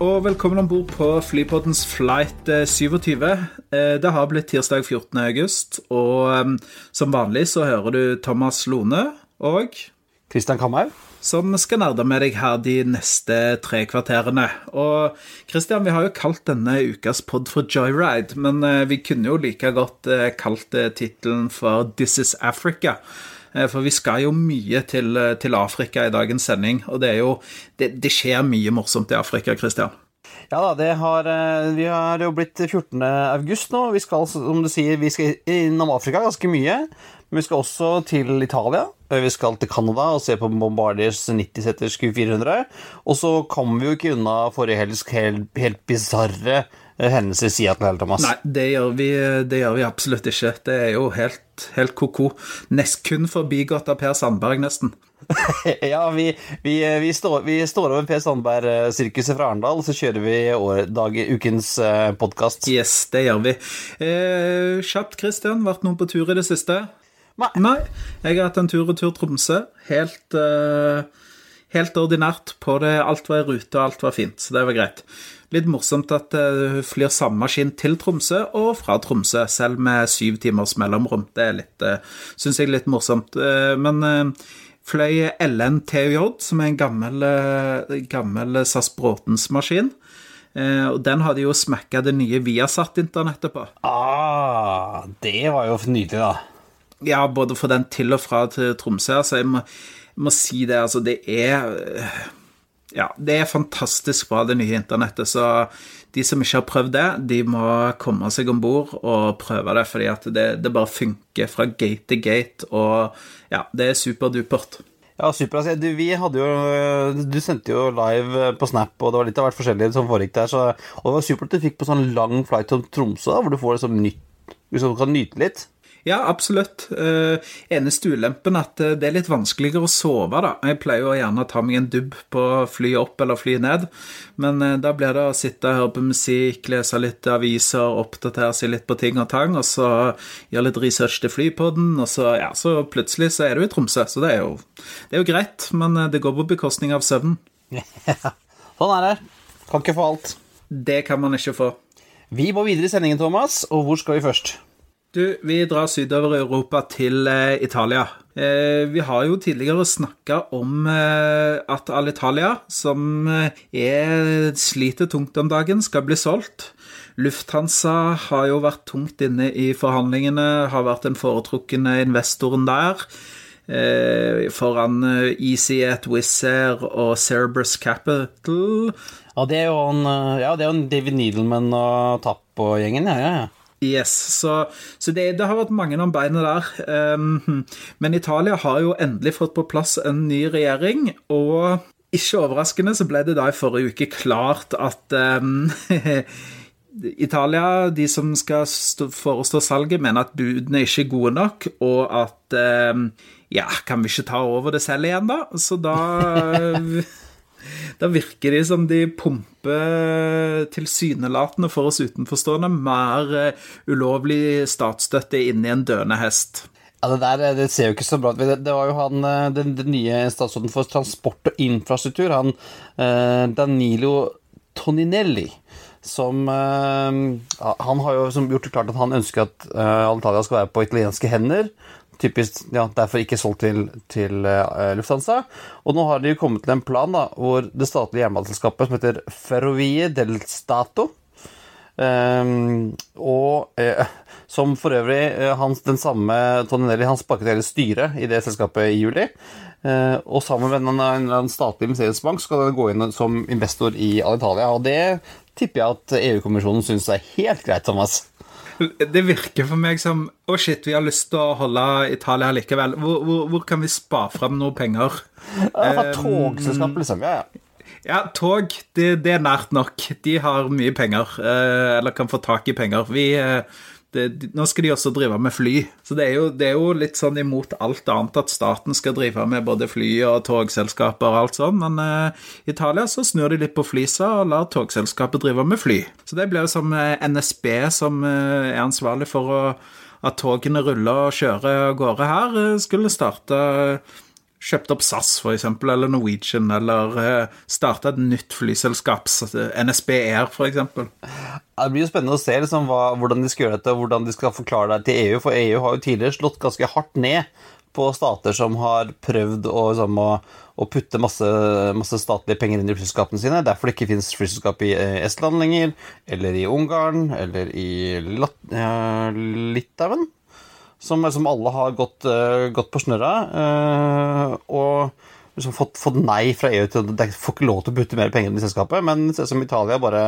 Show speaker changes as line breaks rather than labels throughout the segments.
Og velkommen om bord på Flypoddens flight eh, 27. Eh, Det har blitt tirsdag 14. august, og eh, som vanlig så hører du Thomas Lone og
Kristian Kamhaug.
som skal nerde med deg her de neste tre kvarterene. Og Christian, vi har jo kalt denne ukas pod for Joyride, men eh, vi kunne jo like godt eh, kalt eh, tittelen for This is Africa. Eh, For vi skal jo mye til, eh, til Afrika i dagens sending, og det jo Det, det skjer mye morsomt i Afrika, Christian.
Ja da, det har, eh, vi har jo blitt 14. august nå. Vi skal, som du sier, vi skal innom Afrika ganske mye. Men vi skal også til Italia. Vi skal til Canada og se på Bombardiers 90-seters Q400. Og så kommer vi jo ikke unna forrige helgs helt, helt bisarre hendelser i Seattle, Thomas.
Nei, det gjør, vi, det gjør vi absolutt ikke. Det er jo helt, helt ko-ko. Nest kun forbigått av Per Sandberg, nesten.
ja, vi, vi, vi, står, vi står over Per Sandberg-sirkuset fra Arendal, så kjører vi år, dag, ukens podkast.
Yes, det gjør vi. Eh, kjapt, Christian. Vært noen på tur i det siste?
Nei.
Jeg har hatt en tur-retur Tromsø. Helt, eh, helt ordinært på det. Alt var i rute, og alt var fint, så det var greit. Litt morsomt at eh, hun flyr samme maskin til Tromsø og fra Tromsø, selv med syv timers mellomrom. Det er litt, uh, syns jeg litt morsomt. Eh, men eh, fløy LNTJ, som er en gammel, eh, gammel SAS Bråtens-maskin. Eh, og den hadde jo smekka det nye Viasat-internettet på.
Ah, det var jo nydelig, da.
Ja, både for den til og fra til Tromsø. Altså, jeg må, jeg må si det, altså, det er Ja, det er fantastisk bra, det nye internettet. Så de som ikke har prøvd det, de må komme seg om bord og prøve det, fordi at det, det bare funker fra gate til gate, og ja, det er superdupert.
Ja, super. Altså, du, vi hadde jo, du sendte jo live på Snap, og det var litt av hvert forskjellig som foregikk der. Så, og det var supert at du fikk på sånn lang flight til Tromsø, hvor du får liksom nytt, liksom, kan nyte litt.
Ja, absolutt. Uh, eneste ulempen at det er litt vanskeligere å sove, da. Jeg pleier jo gjerne å ta meg en dubb på fly opp eller fly ned, men uh, da blir det å sitte og høre på musikk, lese litt aviser, oppdatere seg litt på ting og tang, og så gjøre litt research til flypodden, og så, ja, så plutselig så er du i Tromsø. Så det er jo, det er jo greit, men det går på bekostning av søvn.
sånn er det. Kan ikke få alt.
Det kan man ikke få.
Vi må videre i sendingen, Thomas, og hvor skal vi først?
Du, vi drar sydover i Europa til eh, Italia. Eh, vi har jo tidligere snakka om eh, at Alitalia, som eh, er sliter tungt om dagen, skal bli solgt. Lufthansa har jo vært tungt inne i forhandlingene, har vært den foretrukne investoren der. Eh, foran eh, EasyJet, Wizz Air og Cerebrus Capital.
Ja, det er jo en, ja, det er en David Needleman og Tapp-gjengen, ja, ja, ja.
Yes, så, så det, det, har vært mange om beinet der. Um, men Italia har jo endelig fått på plass en ny regjering, og ikke overraskende så ble det da i forrige uke klart at um, Italia, de som skal forestå salget, mener at budene ikke er gode nok, og at um, Ja, kan vi ikke ta over det selv igjen, da? Så da Da virker de som de pumper tilsynelatende for oss utenforstående mer eh, ulovlig statsstøtte inn i en døende hest.
Ja, Det der det ser jo ikke så bra ut. Det, var jo han, den, den nye statsråden for transport og infrastruktur, han eh, Danilo Toninelli, som eh, Han har jo gjort det klart at han ønsker at eh, Alitalia skal være på italienske hender typisk ja, derfor ikke solgt til, til uh, Lufthansa. Og nå har de kommet til en plan da, hvor det statlige jernbaneselskapet som heter Ferrovie del Stato um, og uh, som for øvrig uh, hans, den samme Toninelli han sparket hele styret i det selskapet i juli. og sammen med en, en, en statlig investeringsbank skal den gå inn som investor i Alitalia. Og det tipper jeg at EU-kommisjonen syns er helt greit, Thomas.
Det virker for meg som Å, oh shit, vi har lyst til å holde Italia likevel. Hvor, hvor, hvor kan vi spa fram noe penger?
Ja, togselskap, liksom. Ja, ja.
Ja, tog, det, det, er nært nok. De har mye penger, eh, eller kan få tak i penger. Vi, eh, det, nå skal de også drive med fly. Så det er, jo, det er, jo, litt sånn imot alt annet at staten skal drive med både fly og togselskaper og alt sånn, men eh, i Italia så snur de litt på flisa og lar togselskapet drive med fly. Så det blir jo som eh, NSB som eh, er ansvarlig for å, at togene ruller og kjører av gårde her, eh, skulle starte kjøpt opp SAS for eksempel, eller Norwegian, eller uh, starta et nytt flyselskap, NSB Air for
eksempel. det blir jo spennende å se liksom, hva, hvordan de skal gjøre dette, og hvordan de skal forklare det til EU. For EU har jo tidligere slått ganske hardt ned på stater som har prøvd å, liksom, å, å putte masse, masse, statlige penger inn i flyselskapene sine. Derfor det ikke finnes flyselskap i eh, Estland lenger, eller i Ungarn, eller i Lat Litauen som, som alle har gått, uh, gått på snørra. Uh, og liksom fått, fått, nei fra EU til at de får ikke lov til å putte mer penger inn i selskapet. Men som Italia bare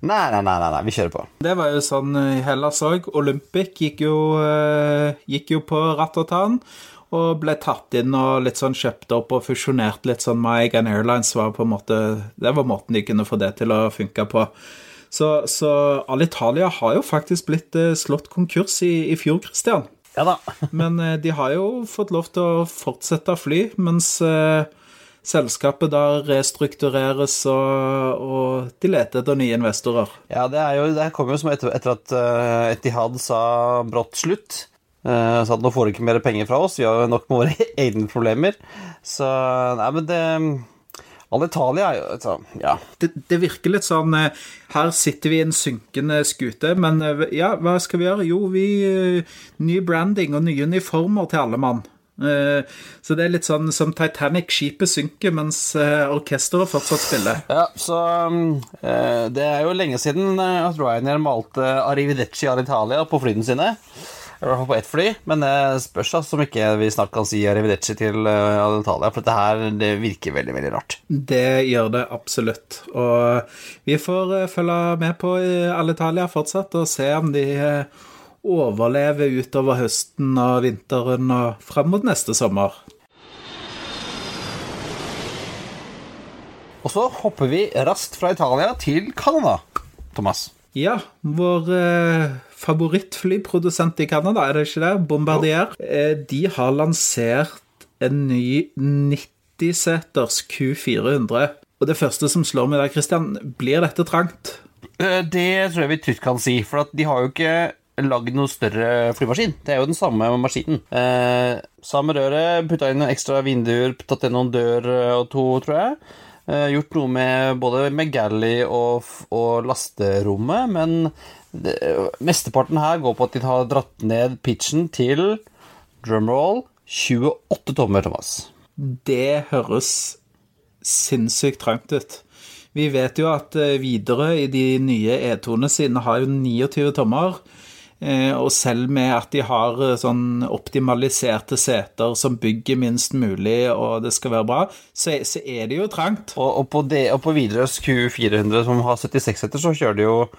nei, nei, nei, nei, vi kjører på.
Det var jo sånn i Hellas òg. Olympic gikk jo, uh, gikk jo på ratt Og ble tatt inn og litt sånn kjøpt opp og fusjonert litt sånn med Egan Airlines. var på en måte, Det var måten de kunne få det til å funke på. Så, så Alitalia har jo faktisk blitt slått konkurs i, i fjor, Christian.
Ja da.
Men eh, de har jo fått lov til å fortsette å fly, mens eh, selskapet da restruktureres, og, og, de leter etter nye investorer.
Ja, det, er jo, det kommer jo som etter, etter at uh, Etihad sa brått slutt. Uh, sa at nå får du ikke mer penger fra oss, vi har jo nok med våre egne problemer. Så nei, men det Alitalia altså, ja.
Det, det, virker litt sånn eh, Her sitter vi i en synkende skute, men eh, ja, hva skal vi gjøre? Jo, vi eh, Ny branding og nye uniformer til alle mann. Så det er litt sånn som Titanic. Skipet synker mens orkesteret fortsatt spiller.
Ja, så Det er jo lenge siden at Ryanair malte Arrivederci Alitalia på flyene sine. I hvert fall på ett fly, men det spørs altså om ikke vi snart kan si arrivederci til uh, Alitalia, for dette her det virker veldig, veldig rart.
Det gjør det absolutt. Og vi får uh, følge med på Alitalia fortsatt og se om de overlever utover høsten og vinteren og fram mot neste sommer.
Og så hopper vi raskt fra Italia til Canada, Thomas.
Ja, hvor eh, favorittflyprodusent i Canada, er det ikke det? Bombardier. Eh, de har lansert en ny 90-seters Q400. Og det første som slår meg der, Christian, blir dette trangt?
Eh, det tror jeg vi trygt kan si, for de har jo ikke lagd noe større flymaskin. Det er jo den samme maskinen. Eh, samme røret, putta inn ekstra vinduer, tatt inn noen dør og to, tror jeg. Eh, gjort noe med både med galley og, og lasterommet, men det, mesteparten her går på at de har dratt ned pitchen til drumroll 28 tommer, Thomas.
Det høres sinnssykt trangt ut. Vi vet jo at videre i de nye E2-ene sine har jo 29 tommer. Eh, og selv med at de har eh, sånn optimaliserte seter som bygger minst mulig, og det skal være bra, så, så er det jo trangt.
Og, og på, det, og på Widerøes Q400, som har 76 seter, så kjører de jo eh,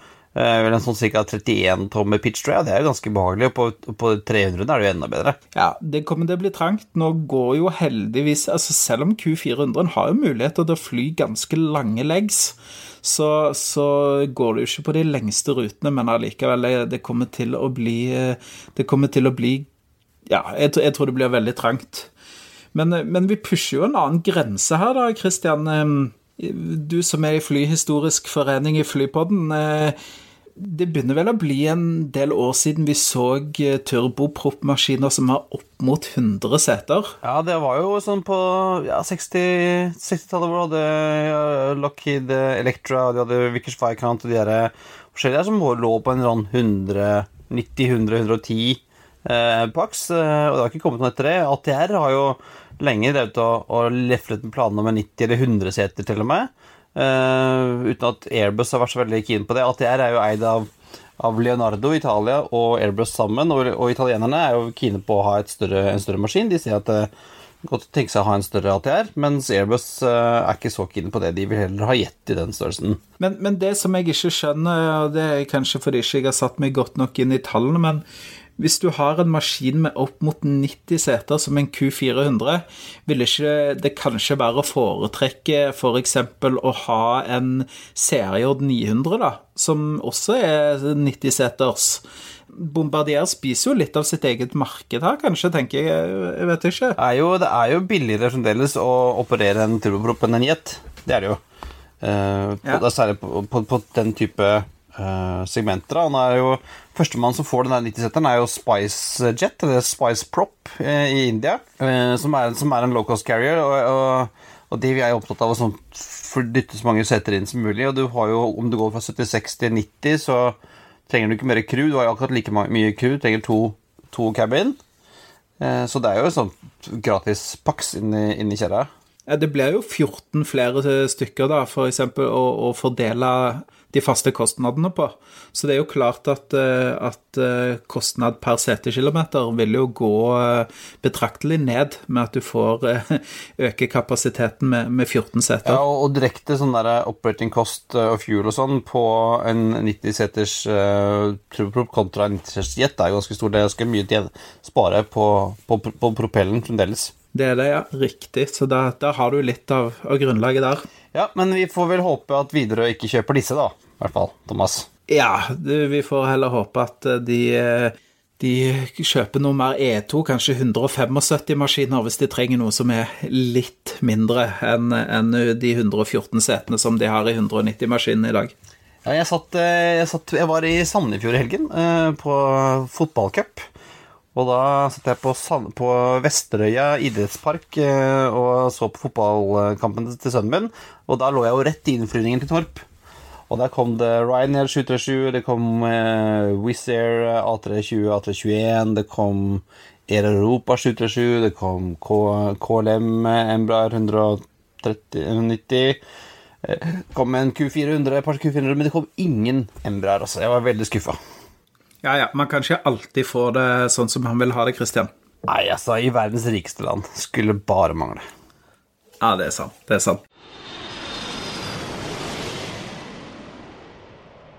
vel en sånn ca. 31 tommer pitch, og. Det er jo ganske behagelig. Og på, på 300 er det jo enda bedre.
Ja, det kommer til å bli trangt. Nå går jo heldigvis altså Selv om Q400 har jo muligheter til å fly ganske lange legs, så, så, går det jo ikke på de lengste rutene, men allikevel, det, kommer til å bli Det kommer til å bli Ja, jeg, jeg tror det blir veldig trangt. Men, men, vi pusher jo en annen grense her, da, Christian. Du som er i Flyhistorisk forening i Flypodden. Det begynner vel å bli en del år siden vi så eh, turboproppmaskiner som har opp mot 100 seter.
Ja, det var jo sånn på ja, 60-tallet 60 hvor du hadde ja, Lockheed Electra, de hadde Vickers Firecount og de der forskjellige som lå på en sånn 190-100-110 eh, pax. Eh, og det har ikke kommet noe etter det. ATR har jo lenge drevet og, og leflet med planene om 90 eller 100 seter, til og med. Uh, uten at Airbus har vært så veldig keen på det. ATR er jo eid av, av Leonardo Italia og Airbus sammen, og, og, italienerne er jo kine på å ha større, en større maskin. De sier at det uh, godt tenke seg å ha en større ATR, mens Airbus uh, er ikke så keen på det. De vil heller ha jet i den størrelsen.
Men, men, det som jeg ikke skjønner, og det er kanskje fordi jeg ikke har satt meg godt nok inn i tallene, men hvis du har en maskin med opp mot 90 seter som en Q400, vil ikke det kanskje være å foretrekke f.eks. For å ha en CRJ 900, da, som også er 90 seters? Bombardier spiser jo litt av sitt eget marked her, kanskje, tenker jeg. Jeg vet ikke.
Det er jo, det er jo billigere fremdeles å operere en turboprop enn en jet. Det er det jo. Uh, på, ja. Særlig på, på, på, den type uh, segmenter. Han er jo Førstemann som får den der 90-seteren, er jo Spice Jet, eller Spice Prop, uh, i India. Som er, som, er, en low cost carrier. Og, og, og de vi er opptatt av å sånn, dytte så mange seter inn som mulig. Og du har jo, om du går fra 76 til 90, så trenger du ikke mer crew. Du har jo akkurat like mye crew, du trenger to, to cabin. Så det er jo en sånn gratis pax inni, inni kjerra.
Det blir jo 14 flere stykker, da, for eksempel, å, å fordele de faste kostnadene på. Så det er jo klart at, eh, at eh, kostnad per setekilometer vil jo gå eh, betraktelig ned med at du får øke kapasiteten med, med 14 seter.
Ja, og, og direkte sånn der operating cost og fuel og sånn på en 90-seters uh, turboprop kontra en 90-seters jet er ganske stor. Det er ganske mye å spare på, på, på propellen fremdeles.
Det er det, ja. Riktig. Så da, da har du litt av, av, grunnlaget der.
Ja, men vi får vel håpe at Widerøe ikke kjøper disse, da. I hvert fall, Thomas.
Ja, du, vi får heller håpe at eh, de, eh, de kjøper noe mer E2, kanskje 175 maskiner, hvis de trenger noe som er litt mindre enn en de 114 setene som de har i 190-maskinen i dag.
Ja, jeg, satt, eh, jeg, satt, jeg var i Sandefjord i helgen, på fotballcup. Og da satt jeg på, på Vesterøya idrettspark eh, og så på fotballkampen til sønnen min. Og da lå jeg jo rett i innflyvningen til Torp. Og der kom det Ryanair 737, det kom eh, Wizz Air A320, A321, det kom Air Europa 737, det kom K KLM Embraer 190 Det kom en Q400, et par Q400, men det kom ingen Embraer, altså. Jeg var veldig skuffa.
Ja, ja. Man kan ikke alltid få det sånn som han vil ha det, Christian.
Nei, altså, i verdens rikeste land. Skulle bare mangle.
Ja, det er sant. Det er sant.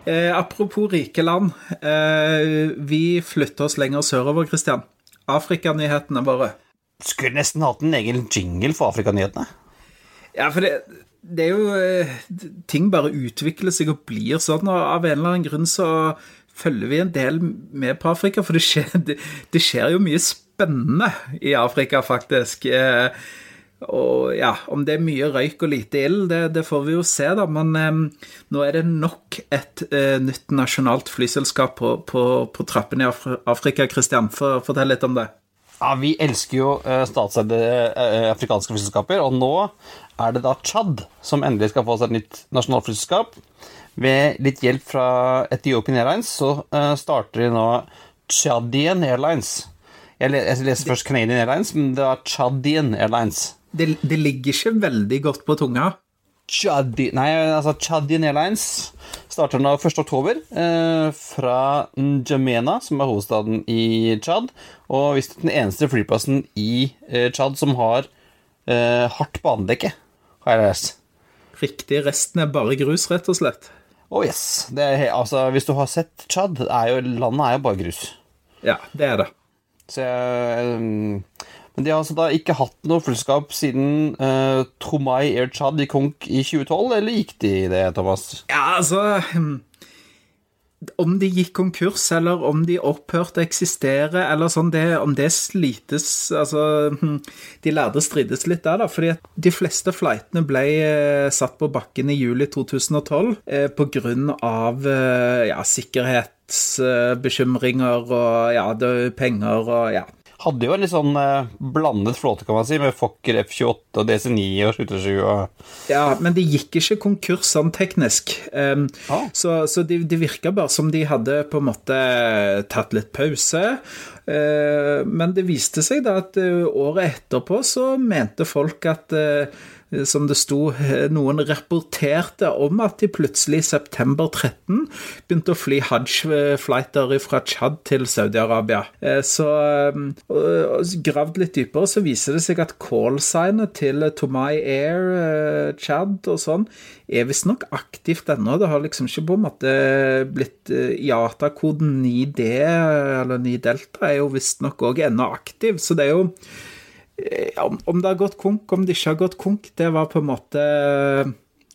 Eh, apropos rike land. Eh, vi flytter oss lenger sørover, Christian. Afrikanyhetene våre.
Skulle nesten hatt en egen jingle for Afrikanyhetene.
Ja, for det, det er jo eh, Ting bare utvikler seg og blir sånn, og av en eller annen grunn så følger vi en del med på Afrika, for det skjer, det, det skjer jo mye spennende i Afrika, faktisk. Eh, og ja, om det er mye røyk og lite ild, det, det, får vi jo se, da. Men eh, nå er det nok et eh, nytt nasjonalt flyselskap på, på, på trappene i Afrika. Christian, for, fortell litt om det.
Ja, Vi elsker jo eh, statseide eh, afrikanske flyselskaper, og nå er det da Tsjad som endelig skal få seg et nytt nasjonalt Ved litt hjelp fra Ethiopian Airlines så uh, starter de nå Chadian Airlines. Jeg, leser først Canadian Airlines, men det er Chadian Airlines.
Det, det ligger ikke veldig godt på tunga.
Chadi, nei, altså Chadian Airlines starter nå 1.10. Eh, fra N'Djamena, som er hovedstaden i Tsjad. Og visst den eneste flyplassen i eh, Tsjad som har eh, hardt banedekke, har jeg lest.
Riktig. Resten er bare grus, rett og slett.
Oh yes. Er, altså, hvis du har sett Tsjad, landet er jo bare grus.
Ja, det er det.
Så jeg, um, men de har altså da ikke hatt noe fullskap siden uh, Tromai Air Chad i Konk i 2012, eller gikk de i det, Thomas?
Ja, altså hmm, om de gikk konkurs, eller om de opphørte å eksistere, eller sånn, det, om det slites Altså, hm, de lærde strides litt der, da. fordi de fleste flightene ble eh, satt på bakken i juli 2012 eh, av eh, ja, sikkerhetsbekymringer og ja, penger og ja
hadde jo en litt sånn eh, blandet flåte, kan man si, med Fokker F28 og DC9 og 737 og
Ja, men de gikk ikke konkurs sånn teknisk. Um, ah. Så, så det de virka bare som de hadde på en måte tatt litt pause. Uh, men det viste seg da at uh, året etterpå så mente folk at eh, som det sto, noen rapporterte om at de plutselig i september 13 begynte å fly hajj-flighter fra Tsjad til Saudi-Arabia. Så gravd litt dypere, så viser det seg at callsignet til Tomai Air, Tsjad og sånn, er visstnok aktivt ennå. Det har liksom ikke på en måte blitt IATA-koden 9D, eller 9 Delta, er jo visstnok òg ennå aktiv, så det er jo om det har gått konk, om det ikke har gått konk, det var på en måte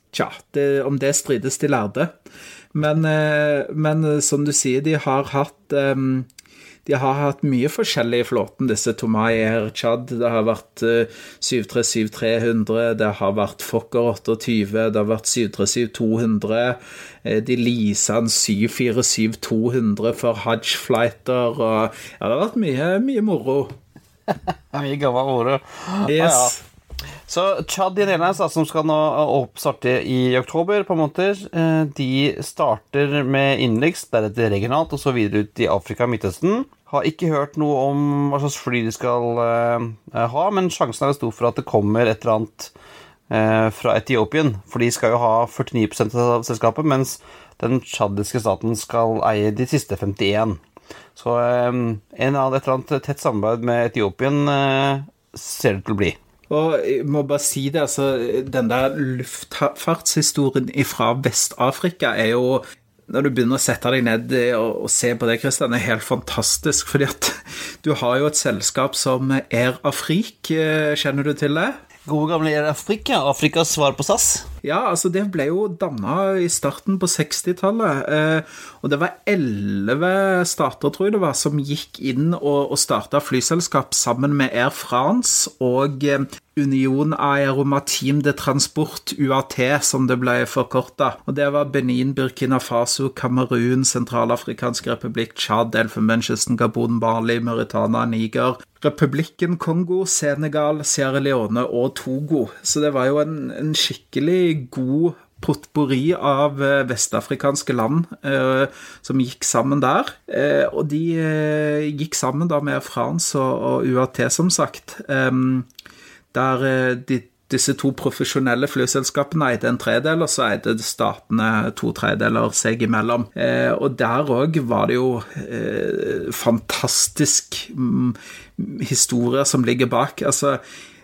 Tja, det, om det strides de lærde. Men, eh, men, eh, som du sier, de har hatt de har hatt mye forskjellig i flåten, disse Tomai Air Chad. Det har vært 737-300, det har vært Fokker 28, det har vært 737-200. Eh, de leasa en 747-200 for Hajj-flighter. og Ja, det har vært mye, mye moro.
Mye gammel ordet.
Yes.
Ah, ja. Så Chad Airlines, som skal nå starte i oktober, på måte, eh, de starter med innenriks, deretter regionalt, og så videre ut i Afrika og Midtøsten. Har ikke hørt noe om hva slags fly de skal uh, ha, men sjansen er stor for at det kommer et eller annet uh, fra Etiopien. For de skal jo ha 49% av selskapet, mens den tsjadiske staten skal eie de siste 51 så en av et eller annet tett samarbeid med Etiopien uh, ser det til å bli.
Og jeg må bare si det, altså, Den der luftfartshistorien fra Vest-Afrika er jo når du begynner å sette deg ned og, og se på det, Kristian, er helt fantastisk. fordi at du har jo et selskap som Air Afrique, eh, kjenner du til det?
Gode gamle Air Afrika, Afrikas svar på SAS.
Ja, altså det ble jo danna i starten på 60-tallet. Eh, og det var elleve stater, tror jeg det var, som gikk inn og, og starta flyselskap sammen med Air France og eh, Union Aeromatim de Transport, UAT, som det ble forkorta. Og det var Benin, Burkina Faso, Kamerun, Sentralafrikansk republikk, Tsjad, Elfenbenskysten, Gabon, Mali, Mauritania, Niger, Republikken Kongo, Senegal, Sierra Leone og Togo. Så det var jo en, en skikkelig god potpurri av eh, vestafrikanske land eh, som gikk sammen der. Eh, og de eh, gikk sammen da med France og, og UAT, som sagt. Der eh, de, disse to profesjonelle flyselskapene eide en tredel, og så eide statene to tredeler seg imellom. Eh, og der òg var det jo fantastisk mm, historie som ligger bak. Altså,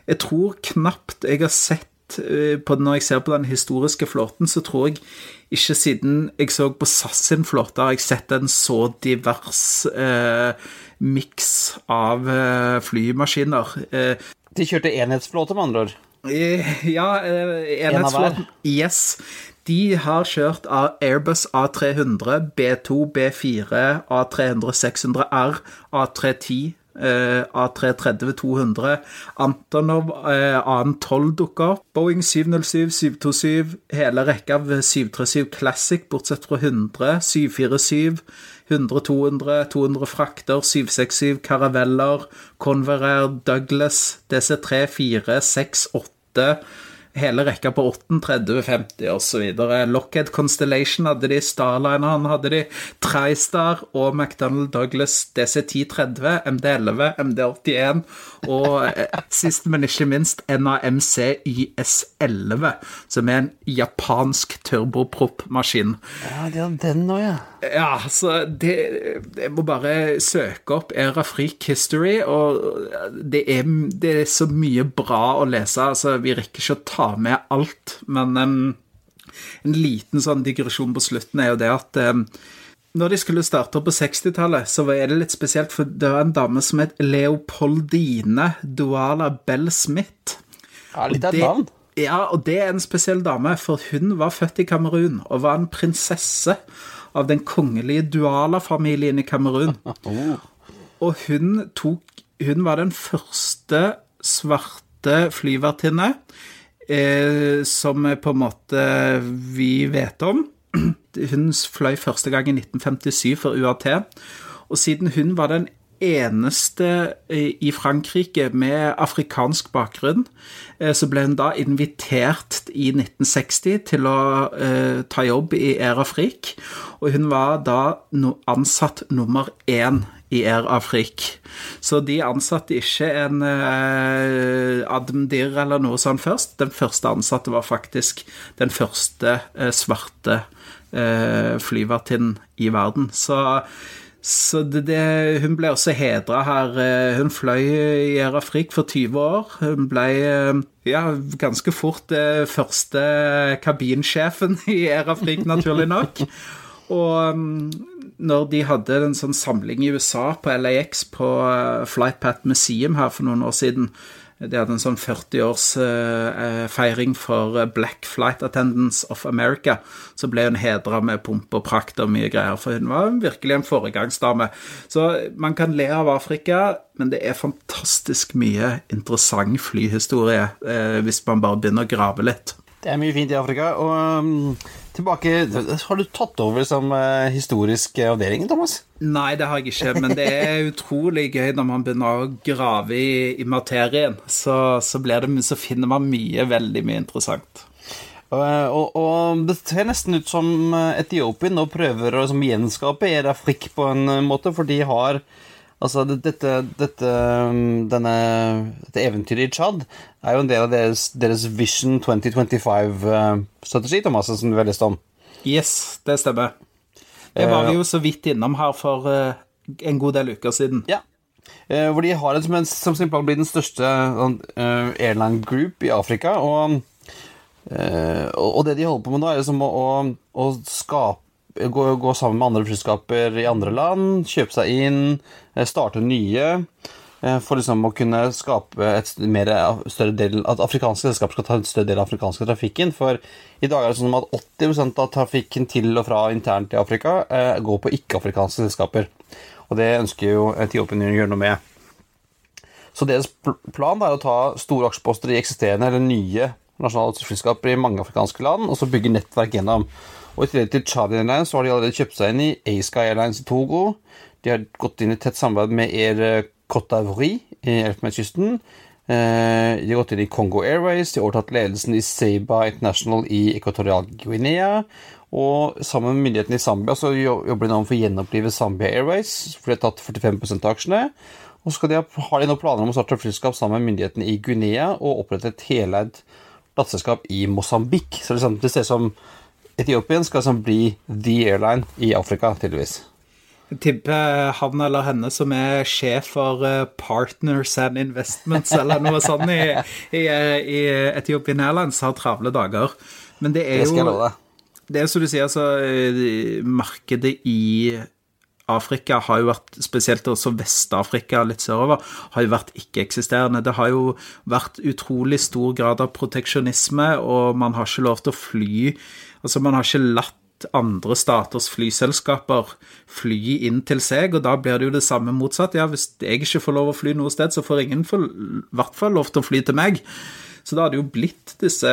jeg tror knapt jeg har sett Eh, på, når jeg ser på den historiske flåten, så tror jeg ikke siden jeg så på SAS sin flåte, har jeg sett en så divers eh, miks av eh, flymaskiner. Eh,
de kjørte enhetsflåte, med andre ord?
Eh, ja, eh, enhetsflåten. Yes. De har kjørt Airbus A300, B2, B4, A300, 600R, A310, A330-200, Antonov AN12 dukker opp, Boeing 707, 727, hele rekka av 737 Classic, bortsett fra 100, 747, 100, 200, 200 frakter, 767 karaveller, Convair, Douglas, DC3, 4, 6, 8 hele rekka på 8, 30, 50 osv. Lockhead Constellation hadde de, Starlineren hadde de, TriStar og McDonald Douglas DC1030, MD11, MD81 og eh, sist, men ikke minst NAMC YS11, som er en japansk turboprop-maskin.
Ja, det er den òg, ja.
Ja, så det Jeg må bare søke opp Era Freak History, og det er, det er så mye bra å lese. Altså, vi rekker ikke å ta med alt, men um, en liten sånn digresjon på slutten er jo det at um, når de skulle starte opp på 60-tallet, så var det litt spesielt, for det var en dame som het Leopoldine Duala Bell Smith.
Ja, litt av et navn.
Ja, og det er en spesiell dame, for hun var født i Kamerun og var en prinsesse av den kongelige Duala-familien i Kamerun.
Oh.
Og hun tok Hun var den første svarte flyvertinne eh, som på en måte vi vet om. Hun fløy første gang i 1957 for UAT, og siden hun var den eneste i Frankrike med afrikansk bakgrunn. Så ble hun da invitert i 1960 til å ta jobb i Air Afrik, og hun var da ansatt nummer én i Air Afrik. Så de ansatte ikke en eh, Admdir eller noe sånt først. Den første ansatte var faktisk den første eh, svarte eh, flyvertinnen i verden. Så, så det, det, hun ble også hedra her. Eh, hun fløy i Air Afrik for 20 år. Hun ble eh, ja, ganske fort eh, første kabinsjefen i Air Afrik, naturlig nok. Og mm, når de hadde en sånn samling i USA, på LAX, på Flightpath Museum her for noen år siden De hadde en sånn 40-årsfeiring eh, for eh, Black Flight Attendants of America. Så ble hun hedra med pomp og prakt og mye greier, for hun var virkelig en foregangsdame. Så man kan le av Afrika, men det er fantastisk mye interessant flyhistorie hvis man bare begynner å grave litt.
Det er mye fint i Afrika. Og um, tilbake Har du tatt over som uh, historisk avdeling, Thomas?
Nei, det har jeg ikke, men det er utrolig gøy når man begynner å grave i, i materien. Så, så, det, så, finner man mye, veldig mye interessant.
Og, og, og det ser nesten ut som Etiopien nå prøver å gjenskape Erafrik på en måte, for de har Altså, dette, dette, um, denne, dette eventyret i Tsjad er jo en del av deres, deres Vision 2025-strategi, uh, Thomas, som du har lest om.
Yes, det stemmer. Det var vi jo så vidt innom her for uh, en god del uker siden.
Ja. Uh, hvor de har det som, som sin plan blir den største airline group i Afrika. Og, og, det de holder på med nå, er liksom å, å, å skape gå, gå, sammen med andre flyselskaper i andre land, kjøpe seg inn, eh, starte nye. Eh, for liksom å kunne skape et mer, større del At afrikanske selskaper skal ta en større del av afrikanske trafikken. For i dag er det sånn at 80% av trafikken til og fra internt i Afrika eh, går på ikke-afrikanske selskaper. Og det ønsker jo Etiopia å gjøre noe med. Så deres plan er å ta store aksjeposter i eksisterende eller nye nasjonale selskaper i mange afrikanske land, og så bygge nettverk gjennom. Og I tillegg til Chad Airlines så har de allerede kjøpt seg inn i A-Sky Airlines i Togo. De har gått inn i tett samarbeid med Air Cote d'Ivoire i Elfenbenskysten. Eh, de har gått inn i Congo Airways, de har overtatt ledelsen i Seiba International i Equatorial Guinea. Og sammen med myndighetene i Zambia så jobber de nå for å gjenopplive Zambia Airways, for de har tatt 45 av aksjene. Og så har de nå planer om å starte flyselskap sammen med myndighetene i Guinea og opprette et heleid plateselskap i Mosambik. Så det, det ser ut som Etiopien skal som bli the airline i Afrika, tydeligvis.
Jeg tipper han eller henne som er sjef for eh, Partners and Investments eller noe sånt i, i, i Ethiopian Airlines, har travle dager. Men det er jo Det er som du sier, altså eh, Markedet i Afrika har jo vært, spesielt også Vest-Afrika litt sørover, har jo vært ikke-eksisterende. Det har jo vært utrolig stor grad av proteksjonisme, og man har ikke lov til å fly Altså, man har ikke latt andre staters flyselskaper fly inn til seg, og da blir det jo det samme motsatt. Ja, hvis jeg ikke får lov å fly noe sted, så får ingen i hvert fall lov til å fly til meg. Så da har det jo blitt disse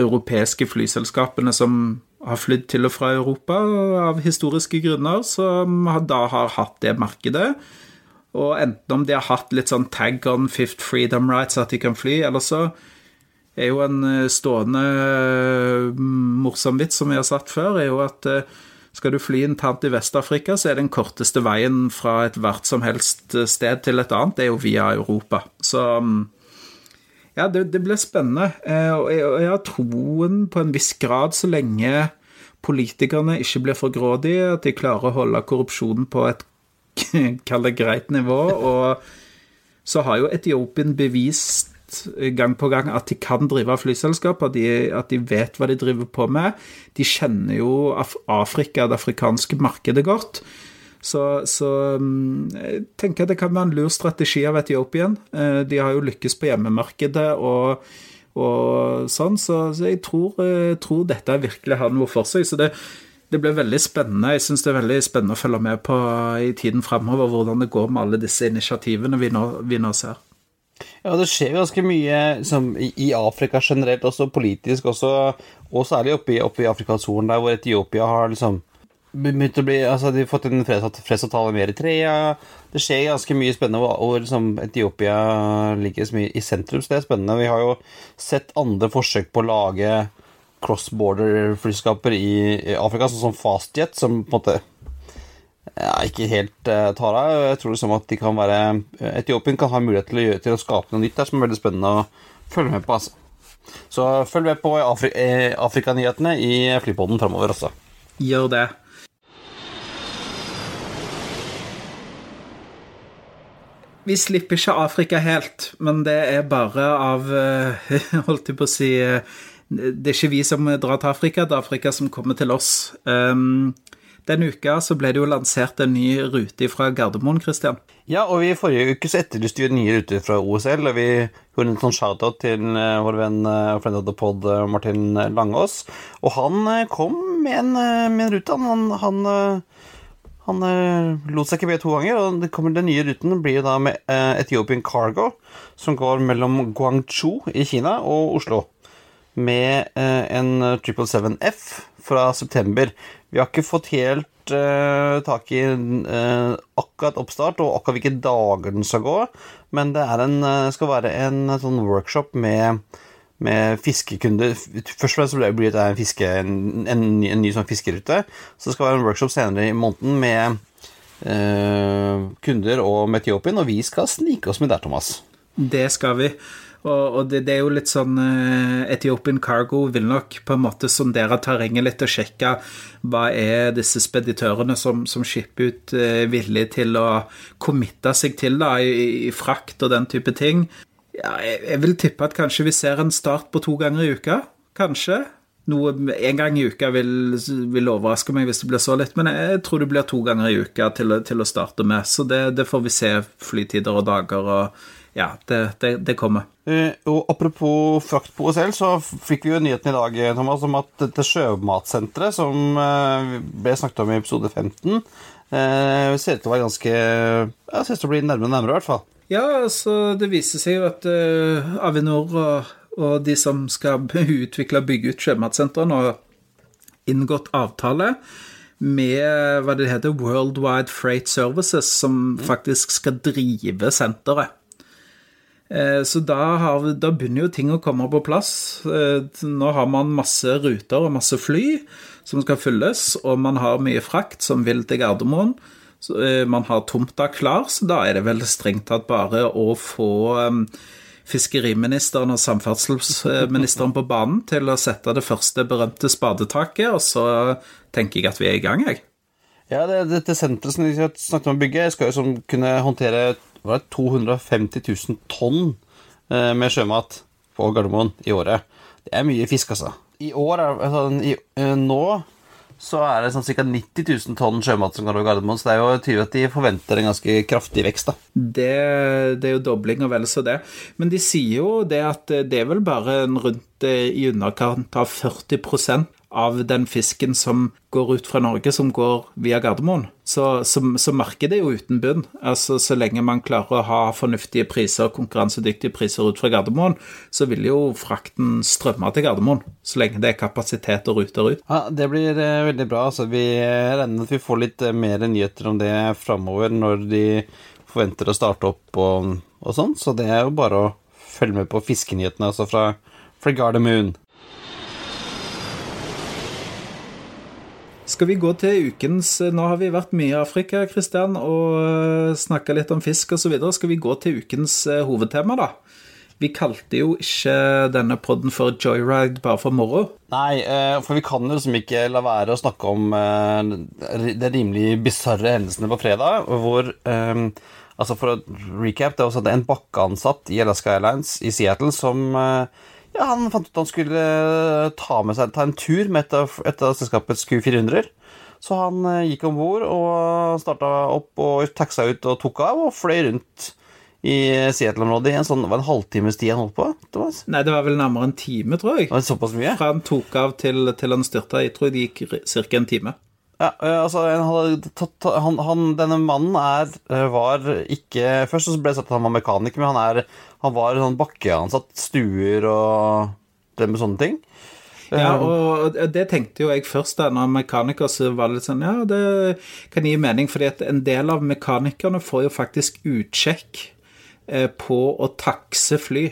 europeiske flyselskapene som har flydd til og fra Europa av historiske grunner, som da har hatt det markedet. Og enten om de har hatt litt sånn tag on fifth freedom rights, at de kan fly, eller så er jo en eh, stående eh, morsom vits som vi har satt før, er jo at eh, skal du fly internt i Vest-Afrika, så er den korteste veien fra et hvert som helst sted til et annet, det er jo via Europa. Så mm, ja, det, det blir spennende. Og jeg har troen på en viss grad, så lenge politikerne ikke blir for grådige, at de klarer å holde korrupsjonen på et kall det greit nivå. Og så har jo Etiopien bevist gang på gang at de kan drive flyselskap, at de, at de vet hva de driver på med. De kjenner jo Afrika, det afrikanske markedet, godt. Så, så, mm, jeg tenker det kan være en lur strategi av Etiopien. Eh, de har jo lykkes på hjemmemarkedet og, og sånn, så, så jeg, tror, jeg, eh, tror, dette virkelig har noe for seg. Så det, det blir veldig spennende. Jeg syns det er veldig spennende å følge med på i tiden fremover hvordan det går med alle disse initiativene vi nå, vi nå ser.
Ja, det skjer ganske mye som, i Afrika generelt, også politisk, også, og særlig oppe i, Afrikas Horn, der hvor Etiopia har liksom begynt å bli Altså, de har fått en fredsavtale med Eritrea. Det skjer ganske mye spennende, og, hvor liksom Etiopia ligger så mye i sentrum, så det er spennende. Vi har jo sett andre forsøk på å lage cross-border-flyskaper i, Afrika, sånn som Fastjet, som på en måte ja, ikke helt uh, tar av. Jeg tror liksom at de kan være Etiopien kan ha mulighet til å, gjøre, til å skape noe nytt der som er veldig spennende å følge med på. altså. Så følg med på Afri eh, Afrikanyhetene i Flypodden framover også.
Gjør det. Vi slipper ikke Afrika helt, men det er bare av eh, Holdt jeg på å si eh, Det er ikke vi som drar til Afrika, det er Afrika som kommer til oss. Um, denne uka så ble det jo lansert en ny rute fra Gardermoen, Christian.
Ja, og i forrige uke så etterlyste vi nye ruter fra OSL, og vi gjorde en sånn shout-out til uh, vår venn og friend of the pod uh, Martin Langås. Og han kom med en, med en rute. Han, han, han lot seg ikke be to ganger, og det kommer, den nye ruten blir da med Ethiopian Cargo, som går mellom Guangzhou i Kina og Oslo. Med en 777F fra september. Vi har ikke fått helt uh, tak i uh, akkurat oppstart og akkurat hvilke dager den skal gå, men det en, uh, skal være en sånn workshop med, med fiskekunder. Først og fremst blir det en, fiske, en, en, ny, en ny sånn fiskerute. Så det skal være en workshop senere i måneden med kunder og Metiopien, og vi skal snike oss med der, Thomas.
Det skal vi. Og, og det, det, er jo litt sånn uh, Ethiopian Cargo vil nok på en måte sondere terrenget litt og sjekke hva er disse speditørene som, som shipper ut, uh, villige til å committe seg til da, i, i, frakt og den type ting. Ja, jeg, jeg, vil tippe at kanskje vi ser en start på to ganger i uka. Kanskje. Noe en gang i uka vil, vil overraske meg hvis det blir så lett, men jeg tror det blir to ganger i uka til, til å starte med. Så det, det får vi se flytider og dager og ja, det, det, det kommer.
Uh, og Apropos frakt på OSL, så fikk vi jo nyheten i dag Thomas, om at dette sjømatsenteret som uh, ble snakket om i episode 15, uh, eh, ser ut til å være ganske ja, ser ut til å bli nærmere og nærmere, i hvert fall.
Ja, altså, det viser seg jo at Avinor og, og, de som skal utvikle og bygge ut sjømatsentrene, har inngått avtale med hva det heter, Worldwide Freight Services, som faktisk skal drive senteret. Eh, så da, har, da, begynner jo ting å komme på plass. Eh, nå har man masse ruter og masse fly som skal fylles, og man har mye frakt som vil til Gardermoen. Så man har tomta klar, så da er det vel strengt tatt bare å få fiskeriministeren og samferdselsministeren på banen til å sette det første berømte spadetaket, og så tenker jeg at vi er i gang, jeg.
Ja, det, dette senteret som vi snakket om å bygge, skal jo som kunne håndtere var det 250 000 tonn eh, med sjømat på Gardermoen i året. Det er mye fisk, altså. I år, altså, i, eh, nå så er det sånn ca. 90 000 tonn sjømat som går over Gardermoen, så det er jo tydelig at de forventer en ganske kraftig vekst, da.
Det, det er jo dobling og vel så det. Men de sier jo det at det er vel bare rundt eh, i underkant av 40 av den fisken som går ut fra Norge, som går via Gardermoen. Så, så, så markedet er jo uten bunn. Altså, så lenge man klarer å ha fornuftige priser, konkurransedyktige priser ut fra Gardermoen, så vil jo frakten strømme til Gardermoen. Så lenge det er kapasitet og ruter ut.
Ja, Det blir eh, veldig bra. Altså, vi regner at vi får litt eh, mer nyheter om det framover når de forventer å starte opp og, og sånn. Så det er jo bare å følge med på fiskenyhetene altså fra, fra Gardermoen.
Skal vi gå til ukens Nå har vi vært mye i Afrika, Kristian, og eh, snakka litt om fisk osv. Skal vi gå til ukens eh, hovedtema, da? Vi kalte jo ikke denne podden for joyride bare for moro.
Nei, eh, for vi kan jo liksom ikke la være å snakke om de rimelig bisarre hendelsene på fredag, hvor Altså For å recap, det er også en bakkeansatt i Alaska Airlines i Seattle som ja, Han fant ut at han skulle eh, ta, med seg, ta en tur med et av, et av selskapets Q400-er. Så han eh, gikk om bord og starta opp og taxa ut og tok av og fløy rundt i Seattle-området i en sånn, var en halvtimes tid han holdt på?
Thomas? Nei, det var vel nærmere en time, tror jeg.
Var såpass mye?
Fra han tok av til, til han styrta. Jeg tror det gikk ca. en time.
Ja, eh, altså han, han, Denne mannen er, var ikke Først så ble det sagt at han var mekaniker, men han er han var sånn bakkeansatt stuer og det med sånne ting.
Ja, og det tenkte jo jeg først da når mekaniker så var det litt sånn Ja, det kan gi mening, fordi at en del av mekanikerne får jo faktisk utsjekk eh, på å takse fly.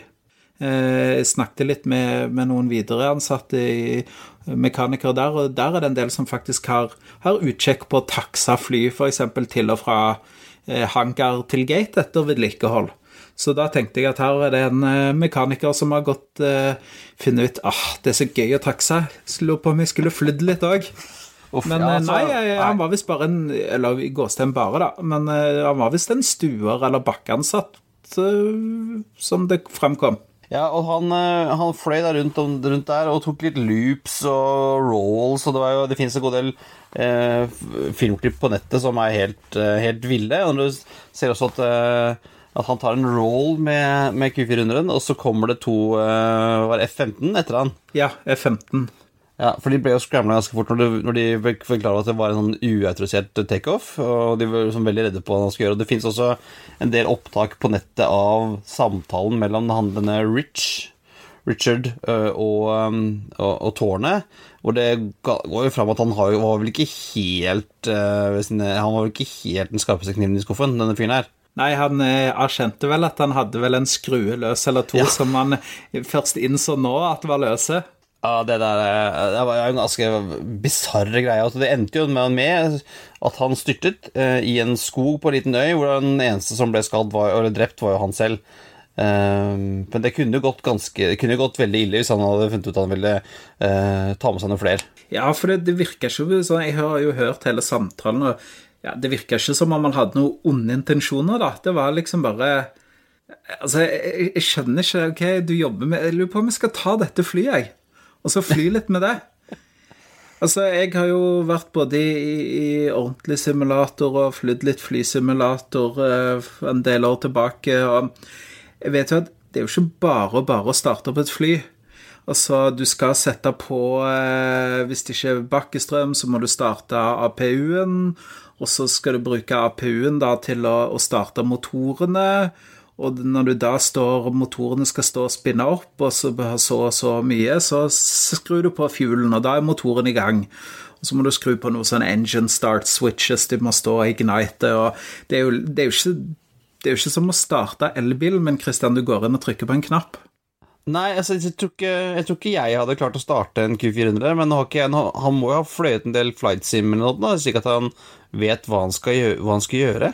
Eh, jeg snakket litt med, med noen videreansatte i mekanikere der, og der er det en del som faktisk har, har utsjekk på å takse fly, f.eks. til og fra eh, hangar til gate etter vedlikehold. Så da tenkte jeg at her er det en eh, mekaniker som har gått uh, funnet ut ah, det er så gøy å takse. Lurer på om jeg skulle flydd litt òg. Men ja, altså, nei, han var visst bare en Eller i gåstegn bare, da. Men uh, han var visst en stuer eller bakkeansatt, uh, som det fremkom.
Ja, og han, han fløy da rundt, rundt, der og tok litt loops og rolls, og det, var jo, det finnes en god del eh, filmklipp på nettet som er helt, helt ville. Og du ser også at eh, at han tar en roll med, med Q400, og så kommer det to eh, Var det F-15 etter han?
Ja, F-15.
Ja, for de ble jo scramla ganske fort når, de, når de ble at det var en sånn uautorisert takeoff. Og de var liksom veldig redde på hva han skulle gjøre. Og det fins også en del opptak på nettet av samtalen mellom han denne Rich, Richard og, og, og, tårnet. Hvor det går jo fram at han har, var vel ikke helt Han var vel ikke helt den skarpeste kniven i skuffen, denne fyren her.
Nei, han erkjente vel at han hadde vel en skrue løs eller to ja. som han først innså nå at var løse.
Ja, det der eh, det var jo en ganske bisarr greie. Altså, det endte jo med, at han styrtet eh, i en skog på en liten øy, hvor den eneste som ble skadd var, eller drept, var jo han selv. Um, men det kunne jo gått ganske Det kunne gått veldig ille hvis han hadde funnet ut at han ville uh, ta med seg noen flere.
Ja, for det, det virker ikke sånn Jeg har jo hørt hele samtalen, og ja, Det virker ikke som om han hadde noen onde intensjoner, da. Det var liksom bare Altså, jeg, jeg skjønner ikke OK, du jobber med Jeg lurer på om jeg skal ta dette flyet, jeg. Og så fly litt med det. Altså, jeg har jo vært både i, i ordentlig simulator og flydd litt flysimulator eh, en del år tilbake, og jeg vet jo at det er jo ikke bare bare å starte opp et fly. Altså, du skal sette på eh, Hvis det ikke er bakkestrøm, så må du starte APU-en. Og så skal du bruke APU-en til å, å, starte motorene. Og når du da står, motorene skal stå og spinne opp, og så så og så mye, så skrur du på fuelen, og da er motoren i gang. Og så må du skru på noe sånn engine start switches, de må stå og ignite, og det er jo, det er jo ikke det er jo ikke som å starte elbilen, men Christian, du går inn og trykker på en knapp.
Nei, altså, jeg, tror ikke, jeg, tror ikke, jeg hadde klart å starte en Q400, men jeg, han må jo ha fløyet en del flight sim eller noe, slik at han vet hva han skal gjøre. Hva han skal gjøre.